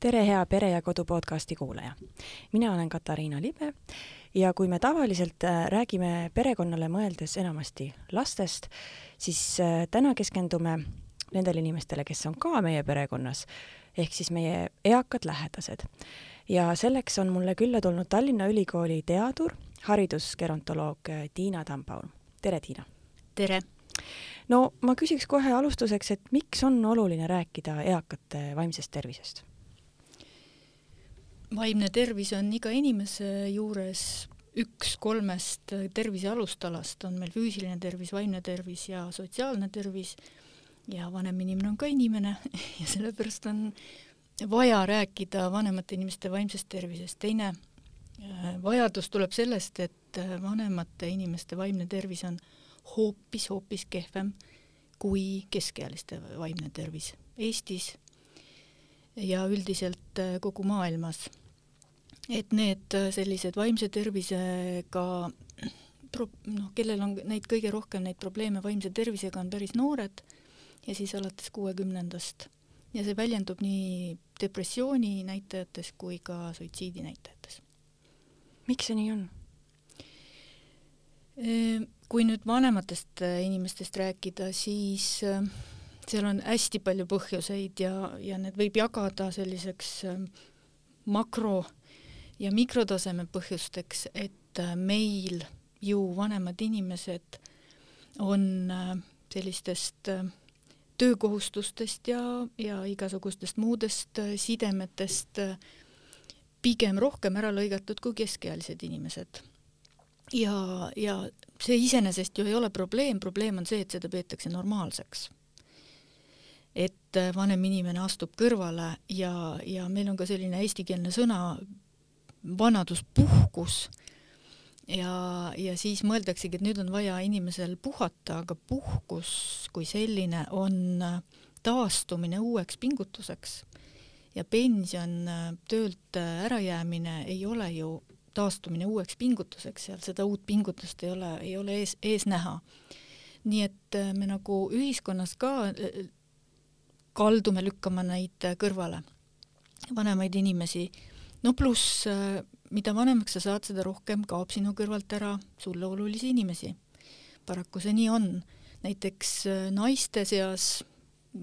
tere, hea Pere ja Kodu podcasti kuulaja. mina olen Katariina Libe ja kui me tavaliselt äh, räägime perekonnale mõeldes enamasti lastest, siis äh, täna keskendume nendele inimestele, kes on ka meie perekonnas, ehk siis meie eakad lähedased. ja selleks on mulle külla tulnud Tallinna Ülikooli teadur, haridusgerontoloog äh, Tiina Tambaum. tere, Tiina! tere! no ma küsiks kohe alustuseks, et miks on oluline rääkida eakate vaimsest tervisest? Vaimne tervis on iga inimese juures üks kolmest tervise alustalast, on meil füüsiline tervis, vaimne tervis ja sotsiaalne tervis. Ja vanem inimene on ka inimene. Ja sellepärast on vaja rääkida vanemate inimeste vaimsest tervisest. teine äh, vajadus tuleb sellest, et äh, vanemate inimeste vaimne tervis on hoopis-hoopis kehvem kui keskealiste vaimne tervis Eestis ja üldiselt äh, kogu maailmas et need äh, sellised vaimse tervisega pro-, noh, kellel on neid kõige rohkem, neid probleeme vaimse tervisega, on päris noored ja siis alates kuuekümnendast. ja see väljendub nii depressiooni näitajates kui ka suitsiidi näitajates. miks see nii on? Ehm, kui nüüd vanematest äh, inimestest rääkida, siis äh, seal on hästi palju põhjuseid ja, ja need võib jagada selliseks makro ja mikrotaseme põhjusteks, et äh, meil ju vanemad inimesed on äh, sellistest äh, töökohustustest ja, ja igasugustest muudest sidemetest pigem rohkem ära lõigatud kui keskealised inimesed. ja, ja see iseenesest ju ei ole probleem, probleem on see, et seda peetakse normaalseks. et vanem inimene astub kõrvale ja, ja meil on ka selline eestikeelne sõna vanaduspuhkus ja, ja siis mõeldaksegi, et nüüd on vaja inimesel puhata, aga puhkus kui selline on taastumine uueks pingutuseks. ja pension, töölt ärajäämine ei ole ju taastumine uueks pingutuseks, seal seda uut pingutust ei ole, ei ole ees, ees näha. nii et me nagu ühiskonnas ka kaldume lükkama neid kõrvale, vanemaid inimesi no pluss, äh, mida vanemaks sa saad, seda rohkem kaob sinu kõrvalt ära sulle olulisi inimesi. paraku see nii on. näiteks äh, naiste seas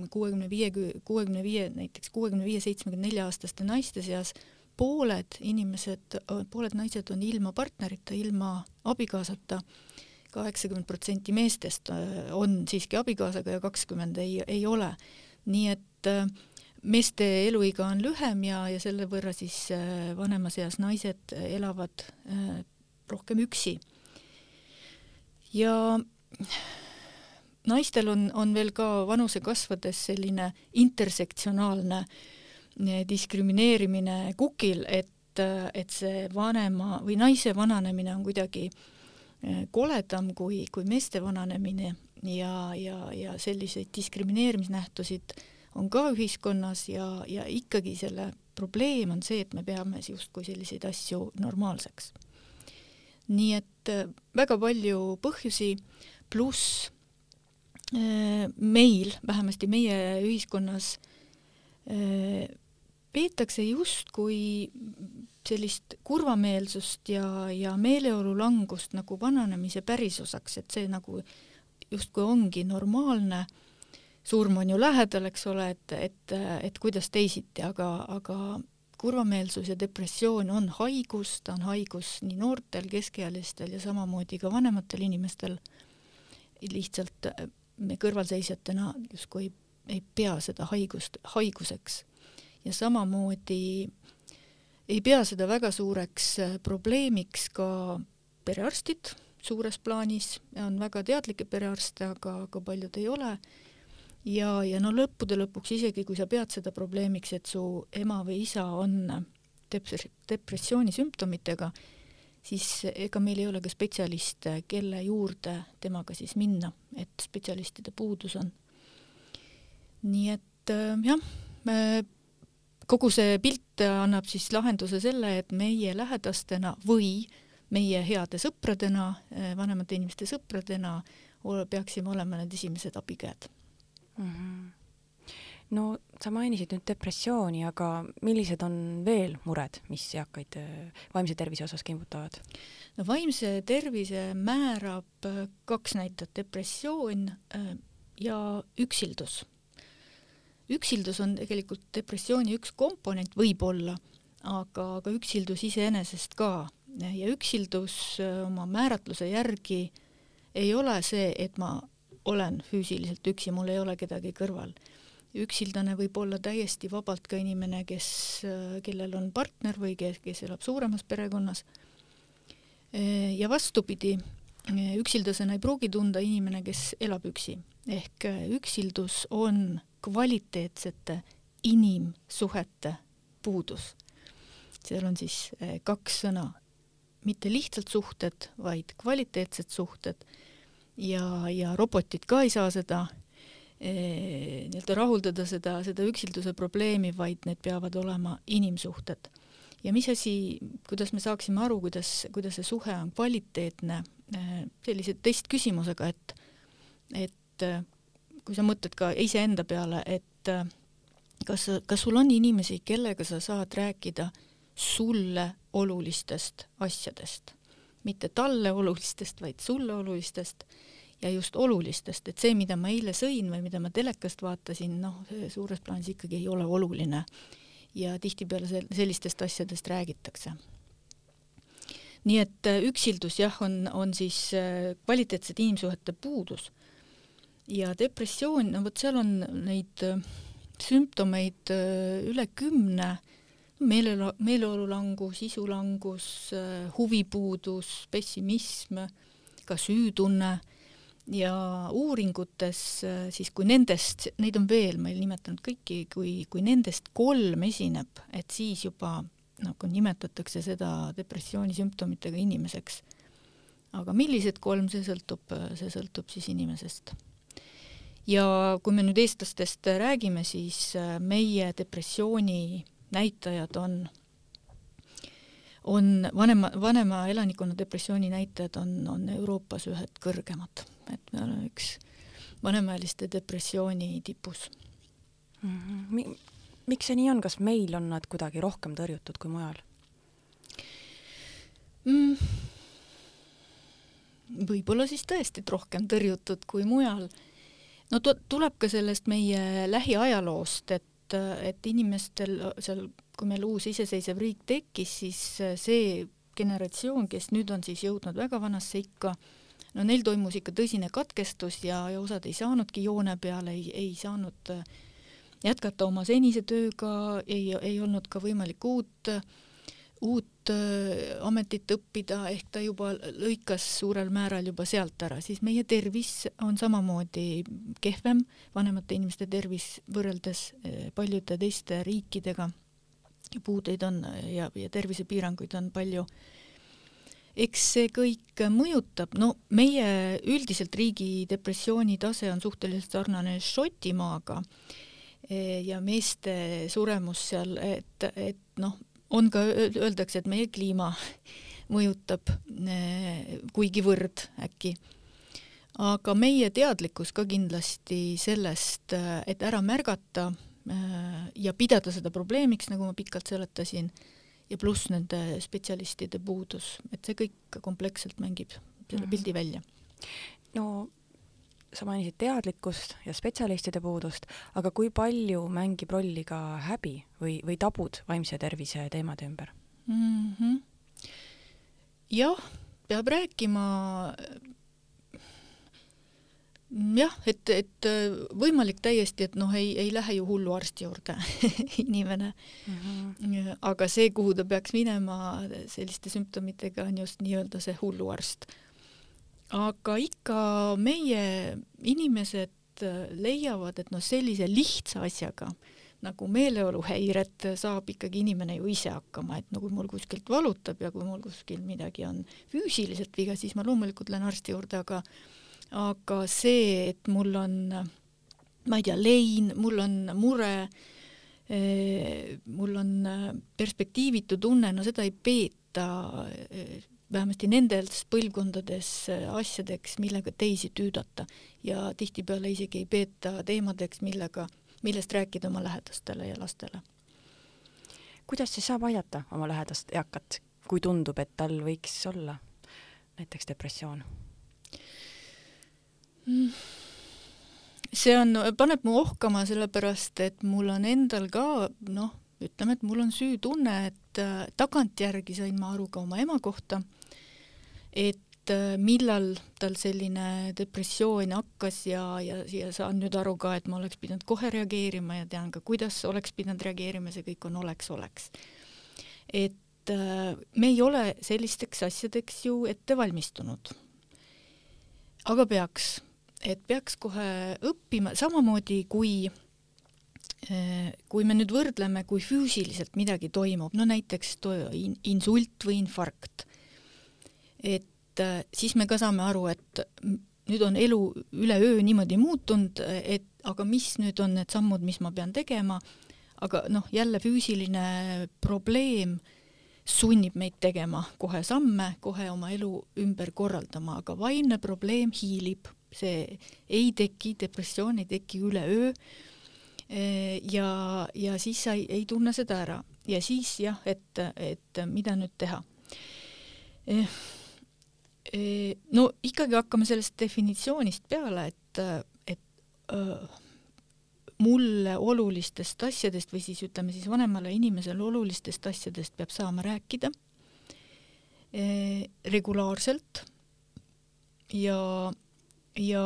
kuuekümne viie, kuuekümne viie, näiteks kuuekümne viie, seitsmekümne nelja aastaste naiste seas pooled inimesed, pooled naised on ilma partnerita, ilma abikaasata, kaheksakümmend protsenti meestest äh, on siiski abikaasaga ja kakskümmend ei, ei ole. nii et äh, meeste eluiga on lühem ja, ja selle võrra siis äh, vanemas eas naised elavad äh, rohkem üksi. ja naistel on, on veel ka vanuse kasvades selline intersektsionaalne äh, diskrimineerimine kukil, et, et see vanema või naise vananemine on kuidagi koledam kui, kui meeste vananemine ja, ja, ja selliseid diskrimineerimisnähtusid äh, on ka ühiskonnas ja, ja ikkagi selle probleem on see, et me peame justkui selliseid asju normaalseks. nii et äh, väga palju põhjusi, pluss äh, meil, vähemasti meie ühiskonnas, äh, peetakse justkui sellist kurvameelsust ja, ja meeleolu langust nagu vananemise pärisosaks, et see nagu justkui ongi normaalne surm on ju lähedal, eks ole, et, et, et kuidas teisiti, aga, aga kurvameelsus ja depressioon on haigus, ta on haigus nii noortel, keskealistel ja samamoodi ka vanematel inimestel. lihtsalt me kõrvalseisjatena justkui ei, ei pea seda haigust haiguseks. ja samamoodi ei pea seda väga suureks probleemiks ka perearstid suures plaanis, on väga teadlikke perearste, aga, aga paljud ei ole ja, ja no lõppude lõpuks isegi, kui sa pead seda probleemiks, et su ema või isa on dep-, depressiooni sümptomitega, siis ega meil ei ole ka spetsialiste, kelle juurde temaga siis minna, et spetsialistide puudus on. nii et äh, jah, kogu see pilt annab siis lahenduse selle, et meie lähedastena või meie heade sõpradena, äh, vanemate inimeste sõpradena peaksime olema need esimesed abikäed mm. -hmm. no sa mainisid nüüd depressiooni, aga millised on veel mured, mis eakaid äh, vaimse tervise osas kimbutavad? no vaimse tervise määrab äh, kaks näitajat, depressioon äh, ja üksildus. üksildus on tegelikult depressiooni üks komponent võib-olla, aga, aga üksildus iseenesest ka ja üksildus oma määratluse järgi ei ole see, et ma olen füüsiliselt üksi, mul ei ole kedagi kõrval üksildane võib olla täiesti vabalt ka inimene, kes, kellel on partner või kes, kes elab suuremas perekonnas. ja vastupidi, üksildasena ei pruugi tunda inimene, kes elab üksi. ehk üksildus on kvaliteetsete inimsuhete puudus. seal on siis eh, kaks sõna, mitte lihtsalt suhted, vaid kvaliteetsed suhted ja, ja robotid ka ei saa seda Eh, nii-öelda rahuldada seda, seda üksilduse probleemi, vaid need peavad olema inimsuhted. ja mis asi, kuidas me saaksime aru, kuidas, kuidas see suhe on kvaliteetne, eh, sellise testküsimusega, et, et eh, kui sa mõtled ka iseenda peale, et kas, kas sul on inimesi, kellega sa saad rääkida sulle olulistest asjadest, mitte talle olulistest, vaid sulle olulistest ja just olulistest, et see, mida ma eile sõin või mida ma telekast vaatasin, noh, suures plaanis ikkagi ei ole oluline. ja tihtipeale sel-, sellistest asjadest räägitakse. nii et äh, üksildus jah, on, on siis äh, kvaliteetsete inimsuhete puudus. ja depressioon, no vot seal on neid äh, sümptomeid üle kümne, meeleolu, meeleolulangus, isulangus, huvipuudus, pessimism, ka süütunne ja uuringutes siis, kui nendest, neid on veel, ma ei nimetanud kõiki, kui, kui nendest kolm esineb, et siis juba nagu nimetatakse seda depressiooni sümptomitega inimeseks. aga millised kolm, see sõltub, see sõltub siis inimesest. ja kui me nüüd eestlastest räägime, siis meie depressiooni näitajad on on vanema, vanema elanikkonna depressiooni näitajad on, on Euroopas ühed kõrgemad et me oleme üks vanemaealiste depressiooni tipus mm. -hmm. miks see nii on, kas meil on nad kuidagi rohkem tõrjutud kui mujal mm.? võib-olla siis tõesti rohkem tõrjutud kui mujal. no tuleb ka sellest meie lähiajaloost, et, et inimestel seal, kui meil uus iseseisev riik tekkis, siis see generatsioon, kes nüüd on siis jõudnud väga vanasse ikka, no neil toimus ikka tõsine katkestus ja, ja osad ei saanudki joone peale, ei, ei saanud äh, jätkata oma senise tööga, ei, ei olnud ka võimalik uut, uut ametit õppida, ehk ta juba lõikas suurel määral juba sealt ära, siis meie tervis on samamoodi kehvem, vanemate inimeste tervis võrreldes paljude teiste riikidega. puudeid on ja, ja tervisepiiranguid on palju. Eks see kõik mõjutab, no meie üldiselt riigi depressiooni tase on suhteliselt sarnane Šotimaaga ja meeste suremus seal, et, et noh, on ka, öeldakse, et meie kliima mõjutab kuigivõrd äkki. aga meie teadlikkus ka kindlasti sellest, et ära märgata e, ja pidada seda probleemiks, nagu ma pikalt seletasin ja pluss nende spetsialistide puudus, et see kõik kompleksselt mängib selle mhm. pildi välja. no sa mainisid teadlikkust ja spetsialistide puudust, aga kui palju mängib rolli ka häbi või, või tabud vaimse tervise teemade ümber mm? -hmm. jah, peab rääkima jah, et, et äh, võimalik täiesti, et noh, ei, ei lähe ju hulluarsti juurde inimene mm. -hmm. aga see, kuhu ta peaks minema selliste sümptomitega, on just nii-öelda see hulluarst. Aga ikka meie inimesed äh, leiavad, et noh, sellise lihtsa asjaga nagu meeleoluhäired saab ikkagi inimene ju ise hakkama, et no kui mul kuskilt valutab ja kui mul kuskil midagi on füüsiliselt viga, siis ma loomulikult lähen arsti juurde, aga aga see, et mul on, ma ei tea, lein, mul on mure, eh, mul on perspektiivitu tunne, no seda ei peeta vähemasti nendes põlvkondades asjadeks, millega teisi tüüdata ja tihtipeale isegi ei peeta teemadeks, millega millest rääkida oma lähedastele ja lastele. kuidas siis saab aidata oma lähedast eakat, kui tundub, et tal võiks olla näiteks depressioon mm.? see on, paneb mu ohkama, sellepärast et mul on endal ka noh, ütleme, et mul on süütunne, et äh, tagantjärgi sain ma aru ka oma ema kohta, et äh, millal tal selline depressioon hakkas ja, ja, ja saan nüüd aru ka, et ma oleks pidanud kohe reageerima ja tean ka, kuidas oleks pidanud reageerima, see kõik on oleks-oleks. et äh, me ei ole sellisteks asjadeks ju ette valmistunud. aga peaks, et peaks kohe õppima, samamoodi kui Äh, kui me nüüd võrdleme, kui füüsiliselt midagi toimub, no näiteks to insult või infarkt, et äh, siis me ka saame aru, et nüüd on elu üleöö niimoodi muutunud, et aga mis nüüd on need sammud, mis ma pean tegema, aga noh, jälle füüsiline probleem sunnib meid tegema kohe samme, kohe oma elu ümber korraldama, aga vaimne probleem hiilib, see ei teki, depressioon ei teki üleöö Eh, ja, ja siis sa ei, ei tunne seda ära. Ja siis jah, et, et mida nüüd teha. No ikkagi hakkame sellest definitsioonist peale, et, et mulle olulistest asjadest või siis ütleme siis vanemale inimesele olulistest asjadest peab saama rääkida regulaarselt ja, ja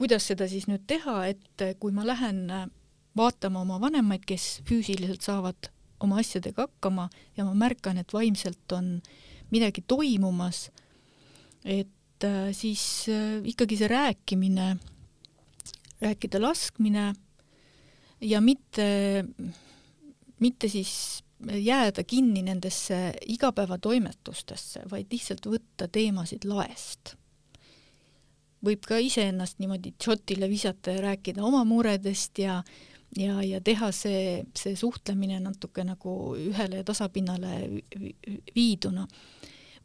kuidas seda siis nüüd teha, et kui ma lähen äh, vaatama oma vanemaid, kes füüsiliselt saavad oma asjadega hakkama ja ma märkan, et vaimselt on midagi toimumas, et äh, siis äh, ikkagi see rääkimine, rääkida laskmine ja mitte, mitte siis jääda kinni nendesse igapäevatoimetustesse, vaid lihtsalt võtta teemasid laest. Võib ka iseennast niimoodi tšotile visata ja rääkida oma muredest ja ja, ja teha see, see suhtlemine natuke nagu ühele tasapinnale viiduna.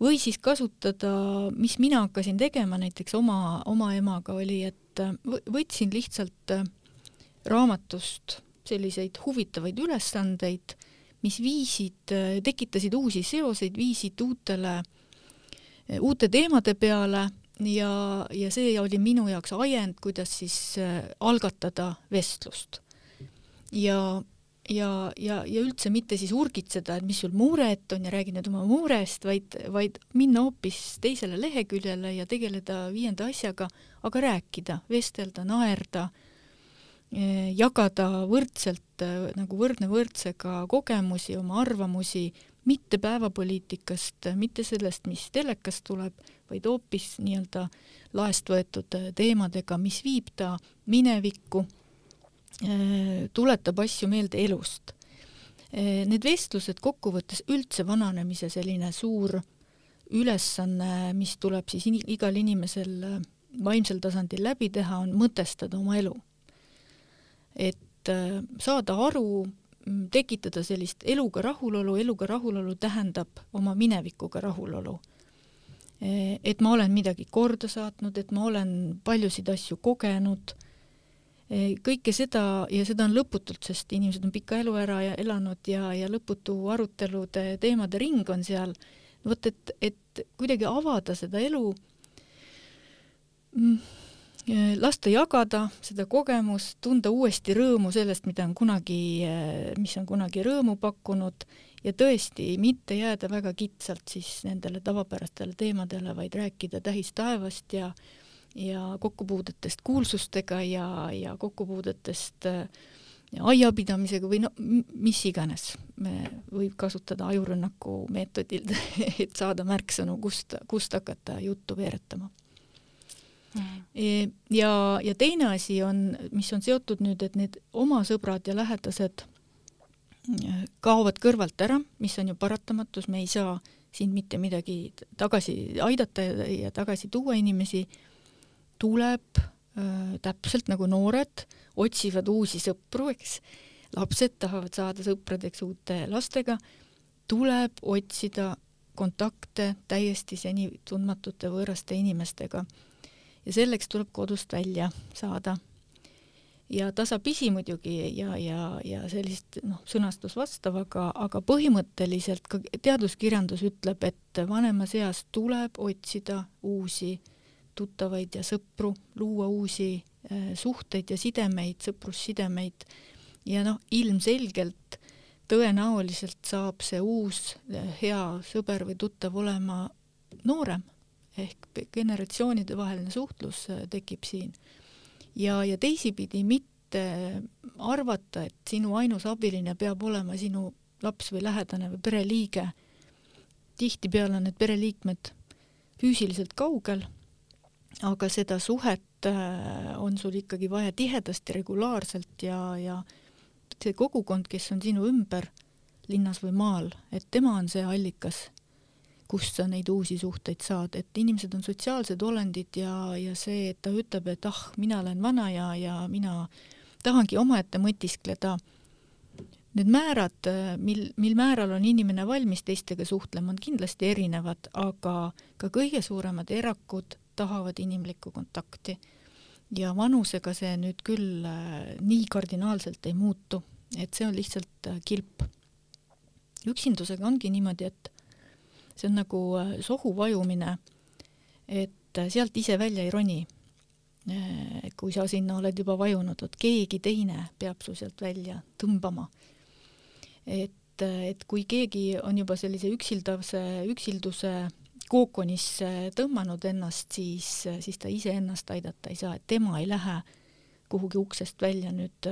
või siis kasutada, mis mina hakkasin tegema näiteks oma, oma emaga, oli, et võtsin lihtsalt äh, raamatust selliseid huvitavaid ülesandeid, mis viisid, äh, tekitasid uusi seoseid, viisid uutele, uute teemade peale ja, ja see oli minu jaoks ajend, kuidas siis äh, algatada vestlust. Ja, ja, ja, ja üldse mitte siis urgitseda, et mis sul muret on ja räägi nüüd oma murest, vaid, vaid minna hoopis teisele leheküljele ja tegeleda viienda asjaga, aga rääkida, vestelda, naerda, äh, jagada võrdselt äh, nagu võrdne võrdsega kogemusi, oma arvamusi, mitte päevapoliitikast, mitte sellest, mis telekast tuleb, vaid hoopis nii-öelda laest võetud teemadega, mis viib ta minevikku, tuletab asju meelde elust. Äh, need vestlused kokkuvõttes üldse vananemise selline suur ülesanne, mis tuleb siis in igal inimesel vaimsel tasandil läbi teha, on mõtestada oma elu. et saada aru, Mm, tekitada sellist eluga rahulolu, eluga rahulolu tähendab oma minevikuga rahulolu. Et ma olen midagi korda saatnud, et ma olen paljusid asju kogenud, kõike seda ja seda on lõputult, sest inimesed on pika elu ära ja elanud ja, ja lõputu arutelude teemade ring on seal. vot et, et kuidagi avada seda elu mm, Äh, lasta jagada seda kogemust, tunda uuesti rõõmu sellest, mida on kunagi, äh, mis on kunagi rõõmu pakkunud ja tõesti mitte jääda väga kitsalt siis nendele tavapärastele teemadele, vaid rääkida tähistaevast ja ja kokkupuudetest kuulsustega ja, ja kokkupuudetest äh, aiapidamisega või no mis iganes. võib kasutada ajurünnaku meetodil, et saada märksõnu, kust, kust hakata juttu veeretama mm.. ja, ja teine asi on, mis on seotud nüüd, et need oma sõbrad ja lähedased mm, kaovad kõrvalt ära, mis on ju paratamatus, me ei saa siin mitte midagi tagasi aidata ja tagasi tuua inimesi, tuleb äh, täpselt nagu noored otsivad uusi sõpru, eks, lapsed tahavad saada sõpradeks uute lastega, tuleb otsida kontakte täiesti seni tundmatute võõraste inimestega. Ja selleks tuleb kodust välja saada. ja tasapisi muidugi ja, ja, ja sellist noh, sõnastus vastav, aga, aga põhimõtteliselt ka teaduskirjandus ütleb, et vanemas eas tuleb otsida uusi tuttavaid ja sõpru, luua uusi äh, suhteid ja sidemeid, sõprussidemeid. Ja noh, ilmselgelt tõenäoliselt saab see uus äh, hea sõber või tuttav olema noorem. Ehk generatsioonide vaheline suhtlus äh, tekib siin. Ja, ja teisipidi mitte arvata, et sinu ainus abiline peab olema sinu laps või lähedane või pereliige. tihtipeale on need pereliikmed füüsiliselt kaugel, aga seda suhet äh, on sul ikkagi vaja tihedasti, regulaarselt ja, ja see kogukond, kes on sinu ümber, linnas või maal, et tema on see allikas kust sa neid uusi suhteid saad, et inimesed on sotsiaalsed olendid ja, ja see, et ta ütleb, et ah, mina olen vana ja, ja mina tahangi omaette mõtiskleda. Need määrad, mil, mil määral on inimene valmis teistega suhtlema, on kindlasti erinevad, aga ka kõige suuremad erakud tahavad inimlikku kontakti. ja vanusega see nüüd küll äh, nii kardinaalselt ei muutu, et see on lihtsalt äh, kilp. üksindusega ongi niimoodi, et see on nagu äh, sohu vajumine, et sealt ise välja ei roni. Kui sa sinna oled juba vajunud, et keegi teine peab su sealt välja tõmbama. et, et kui keegi on juba sellise üksildavuse, üksilduse kookonisse tõmmanud ennast, siis, siis ta iseennast aidata ei saa, et tema ei lähe kuhugi uksest välja nüüd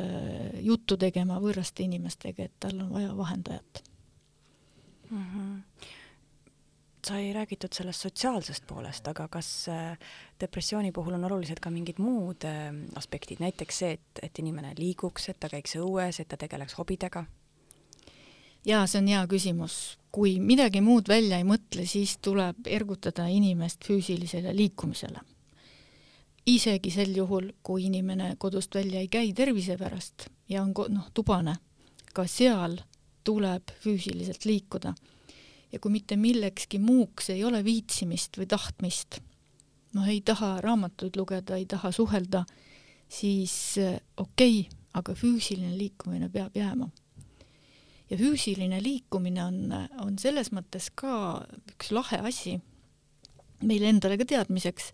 juttu tegema võõraste inimestega, et tal on vaja vahendajat mm. -hmm sai räägitud sellest sotsiaalsest poolest, aga kas äh, depressiooni puhul on olulised ka mingid muud äh, aspektid, näiteks see, et, et inimene liiguks, et ta käiks õues, et ta tegeleks hobidega? Jaa, see on hea küsimus. kui midagi muud välja ei mõtle, siis tuleb ergutada inimest füüsilisele liikumisele. isegi sel juhul, kui inimene kodust välja ei käi tervise pärast ja on noh, tubane, ka seal tuleb füüsiliselt liikuda ja kui mitte millekski muuks ei ole viitsimist või tahtmist, noh, ei taha raamatuid lugeda, ei taha suhelda, siis eh, okei okay,, aga füüsiline liikumine peab jääma. Ja füüsiline liikumine on, on selles mõttes ka üks lahe asi meile endale ka teadmiseks,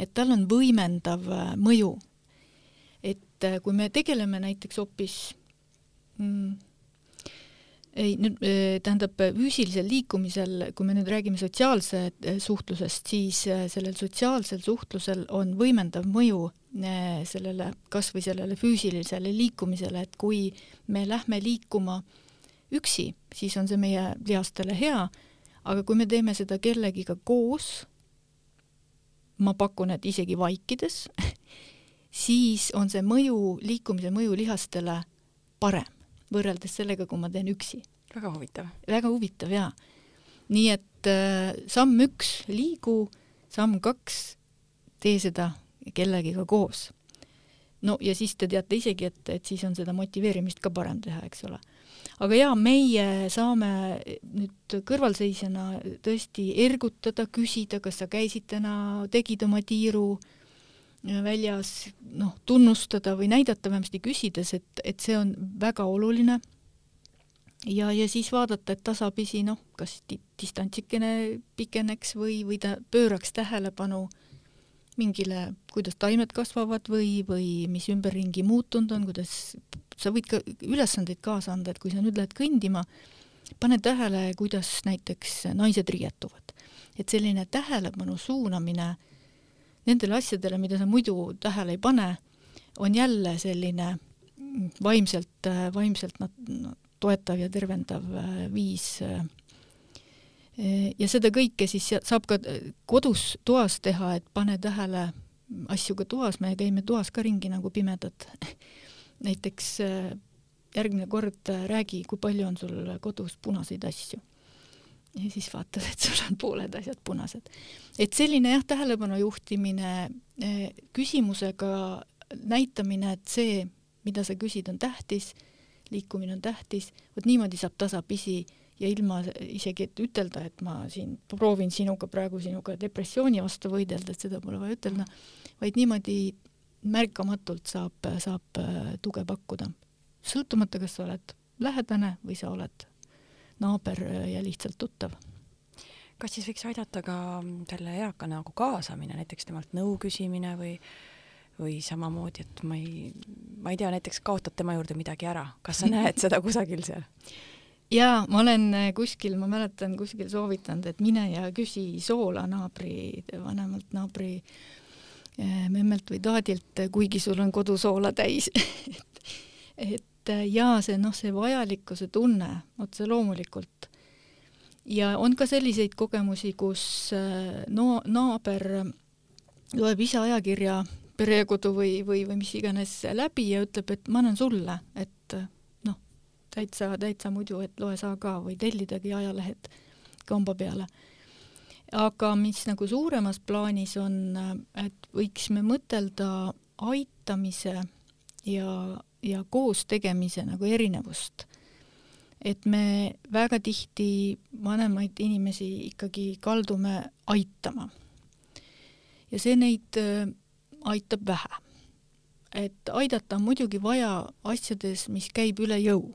et tal on võimendav eh, mõju. et eh, kui me tegeleme näiteks hoopis mm, ei, nüüd tähendab füüsilisel liikumisel, kui me nüüd räägime sotsiaalse suhtlusest, siis sellel sotsiaalsel suhtlusel on võimendav mõju sellele, kas või sellele füüsilisele liikumisele, et kui me lähme liikuma üksi, siis on see meie lihastele hea, aga kui me teeme seda kellegiga koos, ma pakun, et isegi vaikides siis on see mõju, liikumise mõju lihastele parem võrreldes sellega, kui ma teen üksi. väga huvitav. väga huvitav jaa. nii et äh, samm üks, liigu, samm kaks, tee seda kellegiga koos. no ja siis te teate isegi, et, et siis on seda motiveerimist ka parem teha, eks ole. Aga jaa, meie saame nüüd kõrvalseisjana tõesti ergutada, küsida, kas sa käisid täna, tegid oma tiiru äh, väljas noh, tunnustada või näidata vähemasti küsides, et, et see on väga oluline. ja, ja siis vaadata, et tasapisi noh, kas distantsikene pikeneks või, või ta pööraks tähelepanu mingile, kuidas taimed kasvavad või, või mis ümberringi muutunud on, kuidas sa võid ka ülesandeid kaasa anda, et kui sa nüüd lähed kõndima, pane tähele, kuidas näiteks naised riietuvad. et selline tähelepanu suunamine nendele asjadele, mida sa muidu tähele ei pane, on jälle selline vaimselt, vaimselt nad no, toetav ja tervendav äh, viis. Äh, ja seda kõike siis saab ka kodus toas teha, et pane tähele asju ka toas, me käime toas ka ringi nagu pimedad. näiteks äh, järgmine kord räägi, kui palju on sul kodus punaseid asju ja siis vaatad, et sul on pooled asjad punased. et selline jah, tähelepanu juhtimine, küsimusega näitamine, et see, mida sa küsid, on tähtis, liikumine on tähtis, vot niimoodi saab tasapisi ja ilma isegi, et ütelda, et ma siin proovin sinuga praegu sinuga depressiooni vastu võidelda, et seda pole vaja ütelda, vaid niimoodi märkamatult saab, saab tuge pakkuda. sõltumata, kas sa oled lähedane või sa oled naaber ja lihtsalt tuttav kas siis võiks aidata ka selle eaka nagu kaasamine, näiteks temalt nõu küsimine või või samamoodi, et ma ei, ma ei tea, näiteks kaotad tema juurde midagi ära, kas sa näed seda kusagil seal? Jaa, ma olen kuskil, ma mäletan kuskil soovitanud, et mine ja küsi soola naabri, vanemalt naabri eh, memmelt või taadilt, kuigi sul on kodusoola täis. Et, et jaa, see noh, see vajalikkuse tunne, otse loomulikult. Ja on ka selliseid kogemusi, kus äh, no naaber loeb ise ajakirja perekodu või, või, või mis iganes läbi ja ütleb, et ma annan sulle, et täitsa, täitsa muidu, et loe sa ka või tellidagi ajalehed kamba peale. aga mis nagu suuremas plaanis on, et võiks me mõtelda aitamise ja, ja koos tegemise nagu erinevust et me väga tihti vanemaid inimesi ikkagi kaldume aitama. ja see neid äh, aitab vähe. et aidata on muidugi vaja asjades, mis käib üle jõu.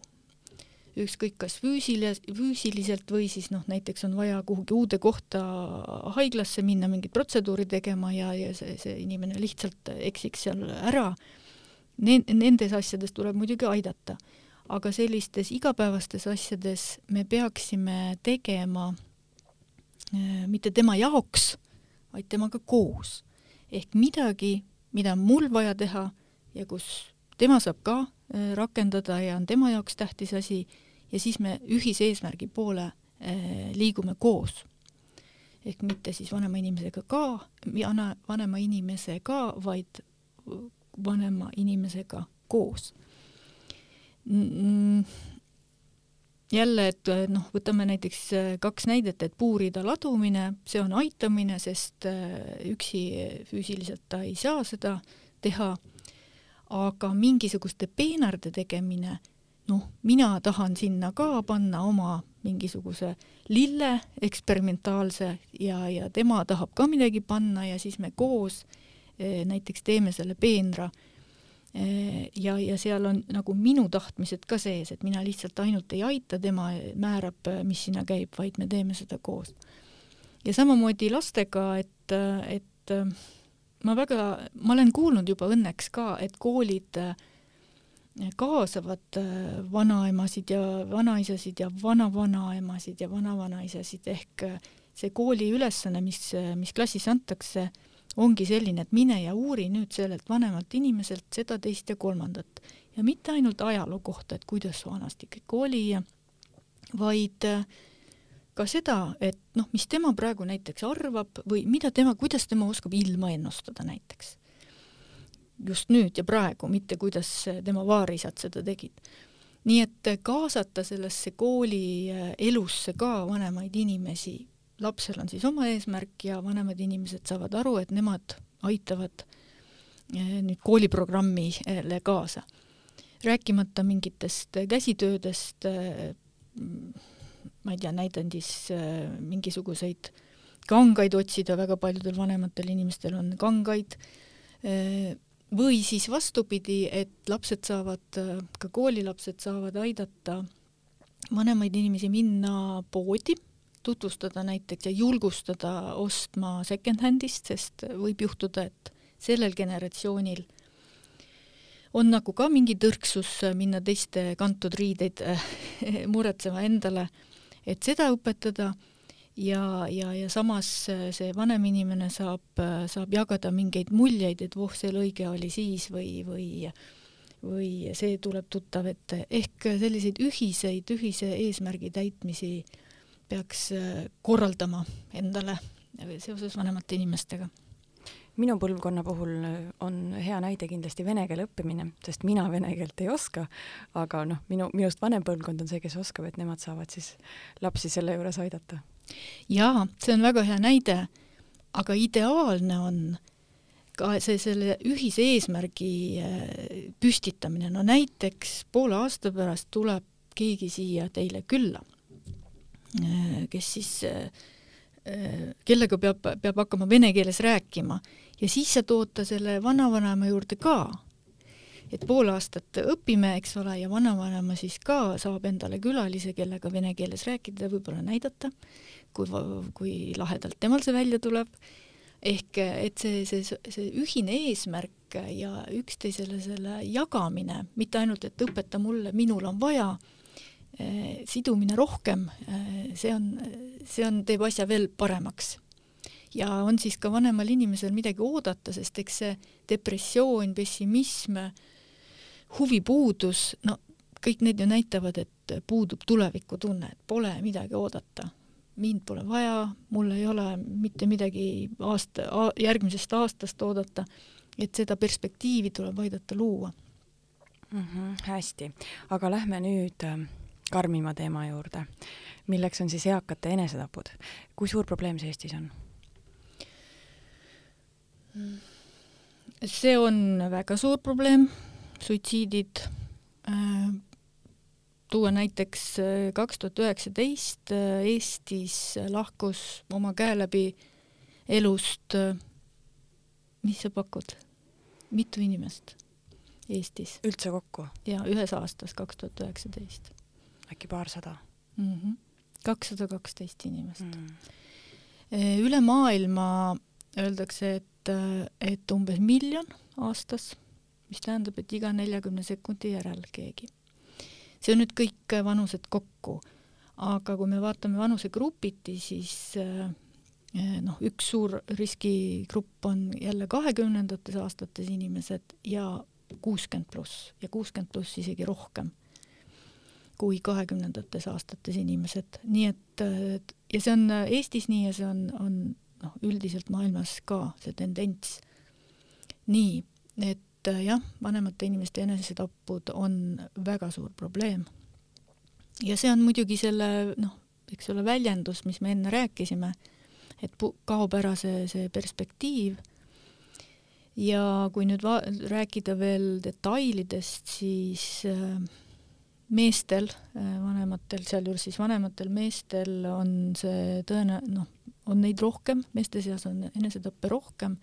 Ükskõik kas füüsilis-, füüsiliselt või siis noh, näiteks on vaja kuhugi uude kohta haiglasse minna mingit protseduuri tegema ja, ja see, see inimene lihtsalt eksiks seal ära. Nendes asjades tuleb muidugi aidata aga sellistes igapäevastes asjades me peaksime tegema äh, mitte tema jaoks, vaid temaga koos. ehk midagi, mida on mul vaja teha ja kus tema saab ka rakendada ja on tema jaoks tähtis asi. Ja siis me ühise eesmärgi poole äh, liigume koos. ehk mitte siis vanema inimesega ka, vanema inimesega, vaid vanema inimesega koos. Jälle, et noh, võtame näiteks äh, kaks näidet, et puurida ladumine, see on aitamine, sest äh, üksi füüsiliselt ta ei saa seda teha, aga mingisuguste peenarde tegemine, noh, mina tahan sinna ka panna oma mingisuguse lille eksperimentaalse ja, ja tema tahab ka midagi panna ja siis me koos äh, näiteks teeme selle peenra Äh, ja, ja seal on nagu minu tahtmised ka sees, et mina lihtsalt ainult ei aita, tema määrab, mis sinna käib, vaid me teeme seda koos. ja samamoodi lastega, et, et ma väga, ma olen kuulnud juba õnneks ka, et koolid kaasavad vanaemasid ja vanaisasid ja vanavanaiemasid ja vanavanaisasid ehk see kooli ülesanne, mis, mis klassis antakse, ongi selline, et mine ja uuri nüüd sellelt vanemalt inimeselt seda, teist ja kolmandat. ja mitte ainult ajaloo kohta, et kuidas vanasti kõik oli, vaid äh, ka seda, et noh, mis tema praegu näiteks arvab või mida tema, kuidas tema oskab ilma ennustada näiteks. just nüüd ja praegu, mitte kuidas tema vaarisad seda tegid. nii et kaasata sellesse kooli äh, elusse ka vanemaid inimesi lapsel on siis oma eesmärk ja vanemad inimesed saavad aru, et nemad aitavad eh, nüüd kooliprogrammile kaasa. rääkimata mingitest käsitöödest, eh, ma ei tea, näidan siis eh, mingisuguseid kangaid otsida, väga paljudel vanematel inimestel on kangaid, või siis vastupidi, et lapsed saavad, ka koolilapsed saavad aidata vanemaid inimesi minna poodi tutvustada näiteks ja julgustada ostma second-hand'ist, sest võib juhtuda, et sellel generatsioonil on nagu ka mingi tõrksus minna teiste kantud riideid muretsema endale, et seda õpetada. Ja, ja, ja samas see vanem inimene saab, saab jagada mingeid muljeid, et voh, see lõige oli siis või, või või see tuleb tuttav ette, ehk selliseid ühiseid, ühise eesmärgi täitmisi äh, peaks äh, korraldama endale seoses vanemate inimestega minu põlvkonna puhul on hea näide kindlasti vene keele õppimine, sest mina vene keelt ei oska, aga noh, minu, minust vanem põlvkond on see, kes oskab, et nemad saavad siis lapsi selle juures aidata. jaa, see on väga hea näide, aga ideaalne on ka see, selle ühise eesmärgi äh, püstitamine, no näiteks poole aasta pärast tuleb keegi siia teile külla Äh, kes siis äh, kellega peab, peab hakkama vene keeles rääkima ja siis sa tood ta selle vanavanemma juurde ka. et pool aastat õpime, eks ole, ja vanavanema siis ka saab endale külalise, kellega vene keeles rääkida võib-olla näidata, kui, kui lahedalt temal see välja tuleb. ehk et see, see, see ühine eesmärk ja üksteisele selle jagamine, mitte ainult, et õpeta mulle, minul on vaja eh, sidumine rohkem, eh, see on, see on, teeb asja veel paremaks ja on siis ka vanemal inimesel midagi oodata, sest eks see depressioon, pessimism, huvipuudus, no kõik need ju näitavad, et puudub tulevikutunne, et pole midagi oodata. mind pole vaja, mul ei ole mitte midagi aasta, järgmisest aastast oodata, et seda perspektiivi tuleb aidata luua mm. -hmm, hästi, aga lähme nüüd äh, karmima teema juurde, milleks on siis eakate enesetapud. kui suur probleem see Eestis on? See on väga suur probleem, suitsiidid äh,. tuua näiteks äh, kaks tuhat üheksateist äh, Eestis lahkus oma käe läbi elust, mis sa pakud, mitu inimest Eestis? üldse kokku? jaa, ühes aastas, kaks tuhat üheksateist. äkki paarsada? Mhm. kakssada kaksteist inimest mm.. üle maailma öeldakse, et et, et umbes miljon aastas, mis tähendab, et iga neljakümne sekundi järel keegi. see on nüüd kõik vanused kokku, aga kui me vaatame vanusegrupiti, siis eh, noh, üks suur riskigrupp on jälle kahekümnendates aastates inimesed ja kuuskümmend pluss. Ja kuuskümmend pluss isegi rohkem kui kahekümnendates aastates inimesed, nii et ja see on Eestis nii ja see on, on noh, üldiselt maailmas ka see tendents. nii, et äh, jah, vanemate inimeste enesetapud on väga suur probleem. ja see on muidugi selle noh, eks ole, väljendus, mis me enne rääkisime, et kaob ära see, see perspektiiv ja kui nüüd va-, rääkida veel detailidest, siis äh, meestel, äh, vanematel, sealjuures siis vanematel meestel on see tõene-, noh, on neid rohkem, meeste seas on enesetappe rohkem,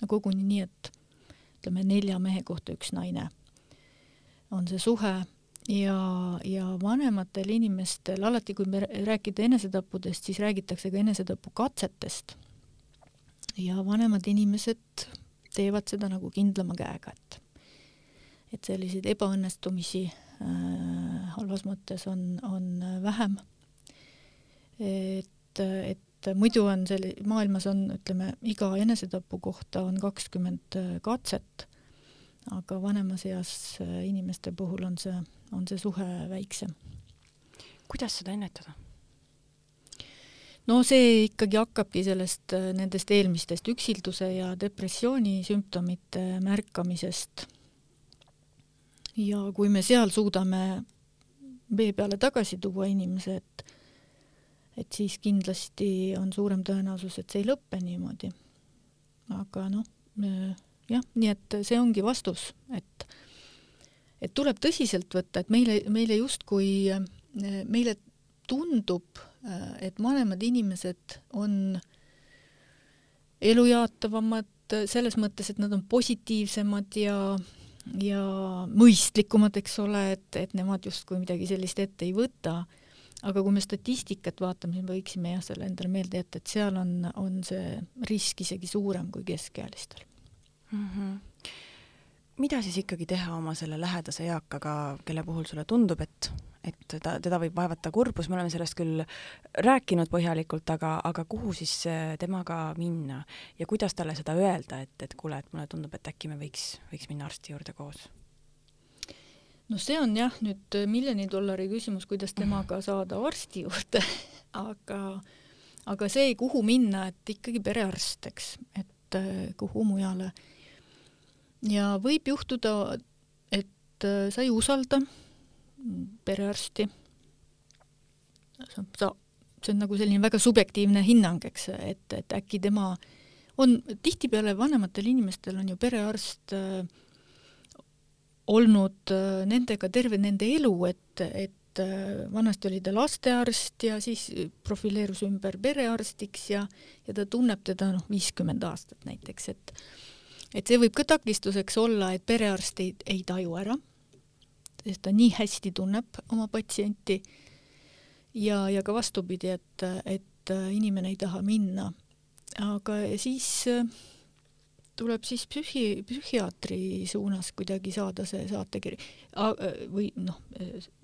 no koguni nii, et ütleme, nelja mehe kohta üks naine on see suhe ja, ja vanematel inimestel, alati kui me rääkida enesetappudest, siis räägitakse ka enesetapukatsetest. ja vanemad inimesed teevad seda nagu kindlama käega, et et selliseid ebaõnnestumisi äh, halvas mõttes on, on vähem. et, et et muidu on selli-, maailmas on, ütleme, iga enesetapu kohta on kakskümmend äh, katset, aga vanemas eas äh, inimeste puhul on see, on see suhe väiksem. kuidas seda ennetada? no see ikkagi hakkabki sellest, äh, nendest eelmistest üksilduse ja depressiooni sümptomite märkamisest. ja kui me seal suudame vee peale tagasi tuua inimese, et et siis kindlasti on suurem tõenäosus, et see ei lõppe niimoodi. aga noh, jah, nii et see ongi vastus, et et tuleb tõsiselt võtta, et meile, meile justkui, meile tundub, et vanemad inimesed on elujaatavamad selles mõttes, et nad on positiivsemad ja ja mõistlikumad, eks ole, et, et nemad justkui midagi sellist ette ei võta aga kui me statistikat vaatame, siis me võiksime jah, selle endale meelde jätta, et seal on, on see risk isegi suurem kui keskealistel mm. -hmm. mida siis ikkagi teha oma selle lähedase eakaga, kelle puhul sulle tundub, et, et ta, teda võib vaevata kurbus, me oleme sellest küll rääkinud põhjalikult, aga, aga kuhu siis temaga minna ja kuidas talle seda öelda, et, et kuule, et mulle tundub, et äkki me võiks, võiks minna arsti juurde koos no see on jah, nüüd äh, miljoni dollari küsimus, kuidas temaga saada arsti juurde aga, aga see, kuhu minna, et ikkagi perearst, eks, et äh, kuhu mujale. ja võib juhtuda, et äh, sa ei usalda perearsti. sa, see on nagu selline väga subjektiivne hinnang, eks, et, et äkki tema on, tihtipeale vanematel inimestel on ju perearst äh, olnud äh, nendega terve nende elu, et, et äh, vanasti oli ta lastearst ja siis profileerus ümber perearstiks ja, ja ta tunneb teda noh, viiskümmend aastat näiteks, et et see võib ka takistuseks olla, et perearst ei, ei taju ära, sest ta nii hästi tunneb oma patsienti ja, ja ka vastupidi, et, et inimene ei taha minna. aga siis äh, tuleb siis psühhi, psühhiaatri suunas kuidagi saada see saatekiri. Või noh,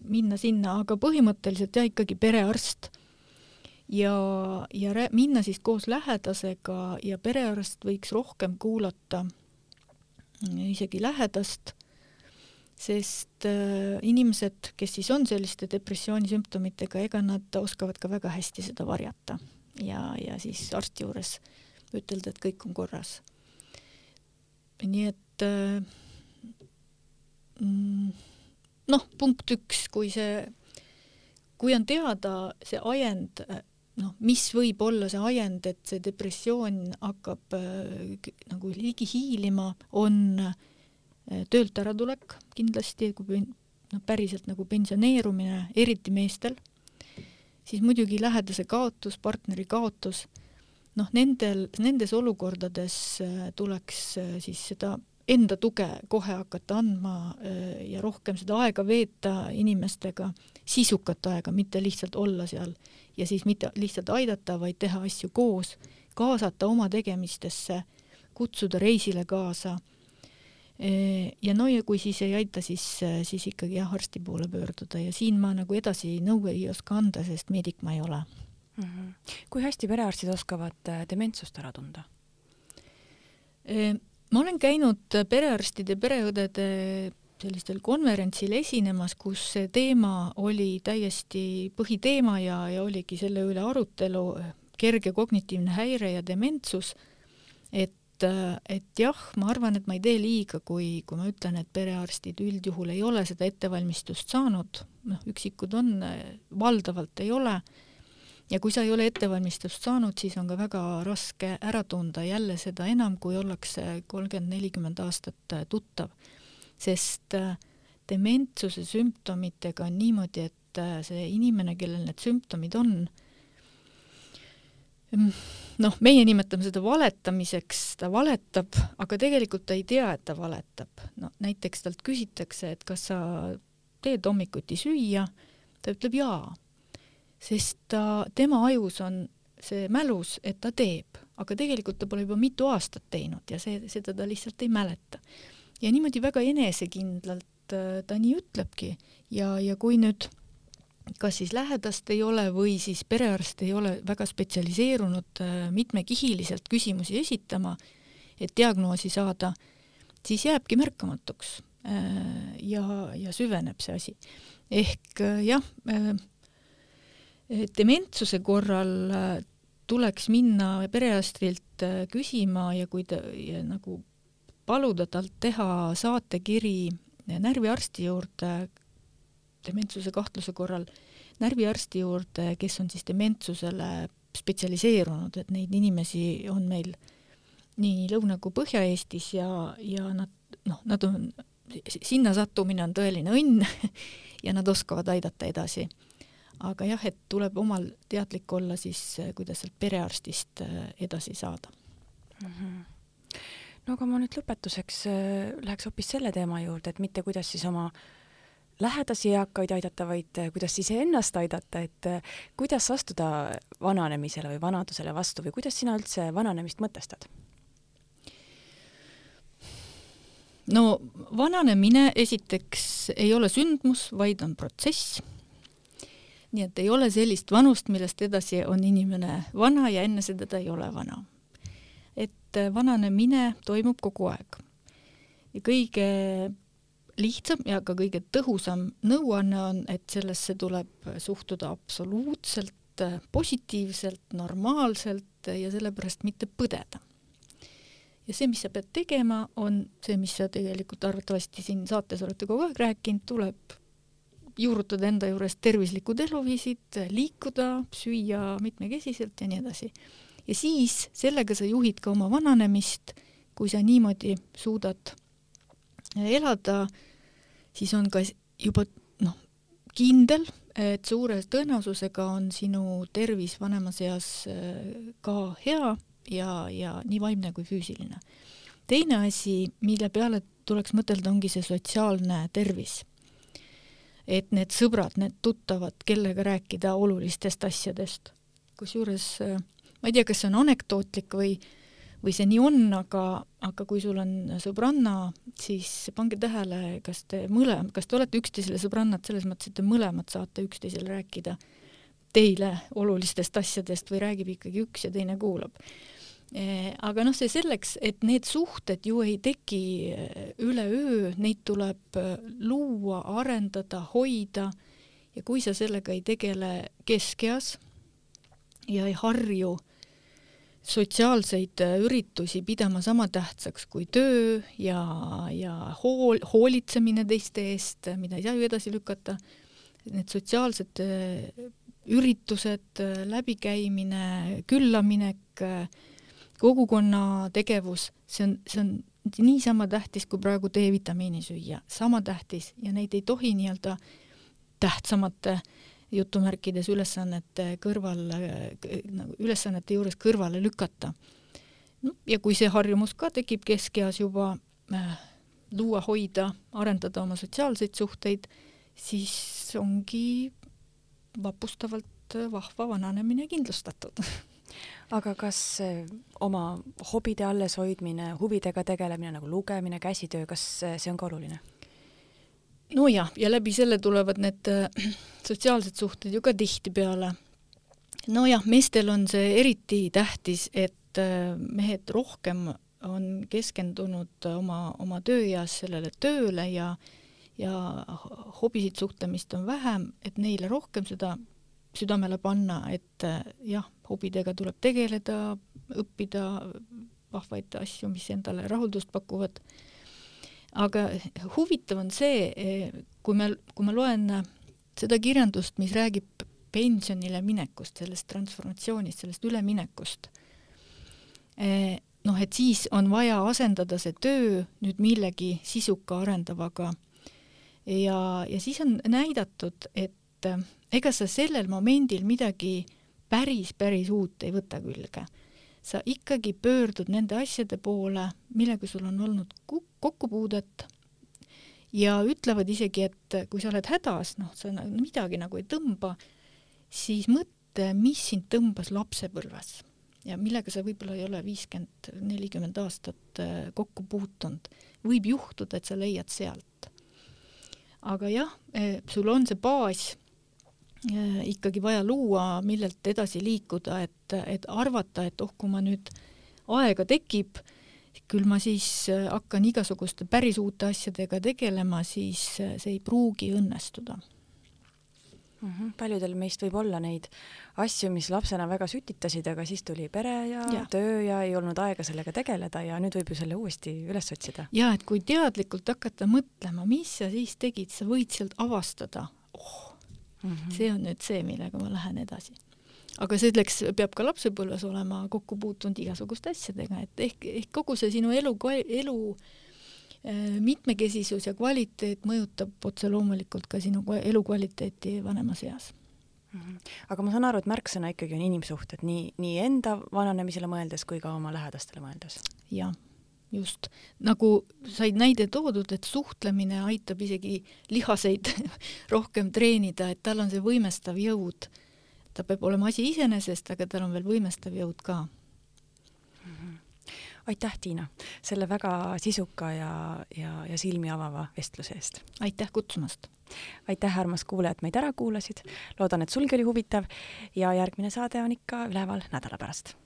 minna sinna, aga põhimõtteliselt jah, ikkagi perearst. Ja, ja rää, minna siis koos lähedasega ja perearst võiks rohkem kuulata isegi lähedast, sest äh, inimesed, kes siis on selliste depressiooni sümptomitega, ega nad oskavad ka väga hästi seda varjata. Ja, ja siis arsti juures ütelda, et kõik on korras nii et äh, mm, noh, punkt üks, kui see, kui on teada see ajend, noh, mis võib olla see ajend, et see depressioon hakkab äh, nagu ligi hiilima, on äh, töölt äratulek kindlasti, kui noh, päriselt nagu pensioneerumine, eriti meestel, siis muidugi lähedase kaotus, partneri kaotus noh, nendel, nendes olukordades äh, tuleks äh, siis seda enda tuge kohe hakata andma äh, ja rohkem seda aega veeta inimestega, sisukat aega, mitte lihtsalt olla seal ja siis mitte lihtsalt aidata, vaid teha asju koos, kaasata oma tegemistesse, kutsuda reisile kaasa. ja no ja kui siis ei aita, siis, siis ikkagi jah, arsti poole pöörduda ja siin ma nagu edasi nõu ei oska anda, sest meedik ma ei ole mm. -hmm. kui hästi perearstid oskavad äh, dementsust ära tunda? ma olen käinud perearstide, pereõdede sellistel konverentsil esinemas, kus see teema oli täiesti põhiteema ja, ja oligi selle üle arutelu, kerge kognitiivne häire ja dementsus, et et jah, ma arvan, et ma ei tee liiga, kui, kui ma ütlen, et perearstid üldjuhul ei ole seda ettevalmistust saanud, noh, üksikud on, valdavalt ei ole ja kui sa ei ole ettevalmistust saanud, siis on ka väga raske ära tunda jälle seda enam, kui ollakse kolmkümmend, nelikümmend aastat äh, tuttav. sest äh, dementsuse sümptomitega on niimoodi, et äh, see inimene, kellel need sümptomid on, mm, noh, meie nimetame seda valetamiseks, ta valetab, aga tegelikult ta ei tea, et ta valetab. no näiteks talt küsitakse, et kas sa teed hommikuti süüa, ta ütleb jaa sest ta, tema ajus on see mälus, et ta teeb, aga tegelikult ta pole juba mitu aastat teinud ja see, seda ta lihtsalt ei mäleta. ja niimoodi väga enesekindlalt äh, ta nii ütlebki ja, ja kui nüüd kas siis lähedast ei ole või siis perearst ei ole väga spetsialiseerunud äh, mitmekihiliselt küsimusi esitama, et diagnoosi saada, siis jääbki märkamatuks äh, ja, ja süveneb see asi. ehk jah, dementsuse korral äh, tuleks minna perearstilt äh, küsima ja kui ta ja nagu paluda talt teha saatekiri närviarsti juurde dementsuse kahtluse korral, närviarsti juurde, kes on siis dementsusele spetsialiseerunud, et neid inimesi on meil nii Lõuna- kui Põhja-Eestis ja, ja nad noh, nad on, sinna sattumine on tõeline õnn ja nad oskavad aidata edasi aga jah, et tuleb omal teadlik olla siis, eh, kuidas sealt perearstist eh, edasi saada mm. -hmm. no aga ma nüüd lõpetuseks eh, läheks hoopis selle teema juurde, et mitte kuidas siis oma lähedasi eakaid aidata, vaid kuidas iseennast aidata, et kuidas astuda vananemisele või vanadusele vastu või kuidas sina üldse vananemist mõtestad? no vananemine esiteks ei ole sündmus, vaid on protsess nii et ei ole sellist vanust, millest edasi on inimene vana ja enne seda ta ei ole vana. et äh, vananemine toimub kogu aeg. ja kõige lihtsam ja ka kõige tõhusam nõuanne on, et sellesse tuleb suhtuda absoluutselt äh, positiivselt, normaalselt ja sellepärast mitte põdeda. ja see, mis sa pead tegema, on see, mis sa tegelikult arvatavasti siin saates olete kogu aeg rääkinud, tuleb juurutada enda juures tervislikud eluviisid, liikuda, süüa mitmekesiselt ja nii edasi. ja siis sellega sa juhid ka oma vananemist, kui sa niimoodi suudad elada, siis on ka juba noh, kindel, et suure tõenäosusega on sinu tervis vanemas eas äh, ka hea ja, ja nii vaimne kui füüsiline. teine asi, mille peale tuleks mõtelda, ongi see sotsiaalne tervis. Et need sõbrad, need tuttavad, kellega rääkida olulistest asjadest. kusjuures äh, ma ei tea, kas see on anekdootlik või või see nii on, aga, aga kui sul on sõbranna, siis pange tähele, kas te mõlemad, kas te olete üksteisele sõbrannad selles mõttes, et te mõlemad saate üksteisele rääkida teile olulistest asjadest või räägib ikkagi üks ja teine kuulab. Eh, aga noh, see selleks, et need suhted ju ei teki eh, üleöö, neid tuleb eh, luua, arendada, hoida. Ja kui sa sellega ei tegele keskeas ja ei harju sotsiaalseid üritusi pidama sama tähtsaks kui töö ja, ja hool, hoolitsemine teiste eest, mida ei saa ju edasi lükata, need sotsiaalsed üritused, läbikäimine, küllaminek, kogukonna tegevus, see on, see on niisama tähtis kui praegu D-vitamiini süüa, sama tähtis ja neid ei tohi nii-öelda tähtsamate äh, jutumärkides ülesannete kõrval, nagu ülesannete juures kõrvale lükata. no ja kui see harjumus ka tekib keskeas juba äh, luua, hoida, arendada oma sotsiaalseid suhteid, siis ongi vapustavalt vahva vananemine kindlustatud aga kas äh, oma hobide alleshoidmine, huvidega tegelemine nagu lugemine, käsitöö, kas see on ka oluline? nojah, ja läbi selle tulevad need äh, sotsiaalsed suhted ju ka tihtipeale. nojah, meestel on see eriti tähtis, et mehed rohkem on keskendunud oma, oma tööeas sellele tööle ja ja hobisid suhtlemist on vähem, et neile rohkem seda südamele panna, et jah, hobidega tuleb tegeleda, õppida vahvaid asju, mis endale rahuldust pakuvad aga huvitav on see, kui me, kui ma loen seda kirjandust, mis räägib pensionile minekust, sellest transformatsioonist, sellest üleminekust, noh, et siis on vaja asendada see töö nüüd millegi sisuka arendavaga. ja, ja siis on näidatud, et ega sa sellel momendil midagi päris, päris uut ei võta külge sa ikkagi pöördud nende asjade poole, millega sul on olnud kokkupuudet ja ütlevad isegi, et kui sa oled hädas, noh, sa midagi nagu ei tõmba, siis mõtle, mis sind tõmbas lapsepõlves ja millega sa võib-olla ei ole viiskümmend, nelikümmend aastat äh, kokku puutunud. võib juhtuda, et sa leiad sealt. aga jah, äh, sul on see baas ikkagi vaja luua, millelt edasi liikuda, et, et arvata, et oh, kui ma nüüd aega tekib, küll ma siis äh, hakkan igasuguste päris uute asjadega tegelema, siis äh, see ei pruugi õnnestuda mm. -hmm. paljudel meist võib olla neid asju, mis lapsena väga sütitasid, aga siis tuli pere ja, ja töö ja ei olnud aega sellega tegeleda ja nüüd võib ju selle uuesti üles otsida. ja et kui teadlikult hakata mõtlema, mis sa siis tegid, sa võid sealt avastada, oh mm. -hmm. see on nüüd see, millega ma lähen edasi. aga selleks peab ka lapsepõlves olema kokku puutunud igasuguste asjadega, et ehk, ehk kogu see sinu elu, elu äh, mitmekesisus ja kvaliteet mõjutab otse loomulikult ka sinu elukvaliteeti vanemas eas -hmm. aga ma saan aru, et märksõna ikkagi on inimsuhted nii, nii enda vananemisele mõeldes kui ka oma lähedastele mõeldes. jah just, nagu said näide toodud, et suhtlemine aitab isegi lihaseid rohkem treenida, et tal on see võimestav jõud. ta peab olema asi iseenesest, aga tal on veel võimestav jõud ka mm. -hmm. aitäh, Tiina, selle väga sisuka ja, ja, ja silmi avava vestluse eest. aitäh kutsumast! aitäh, armas kuulaja, et meid ära kuulasid. loodan, et sulgi oli huvitav ja järgmine saade on ikka üleval nädala pärast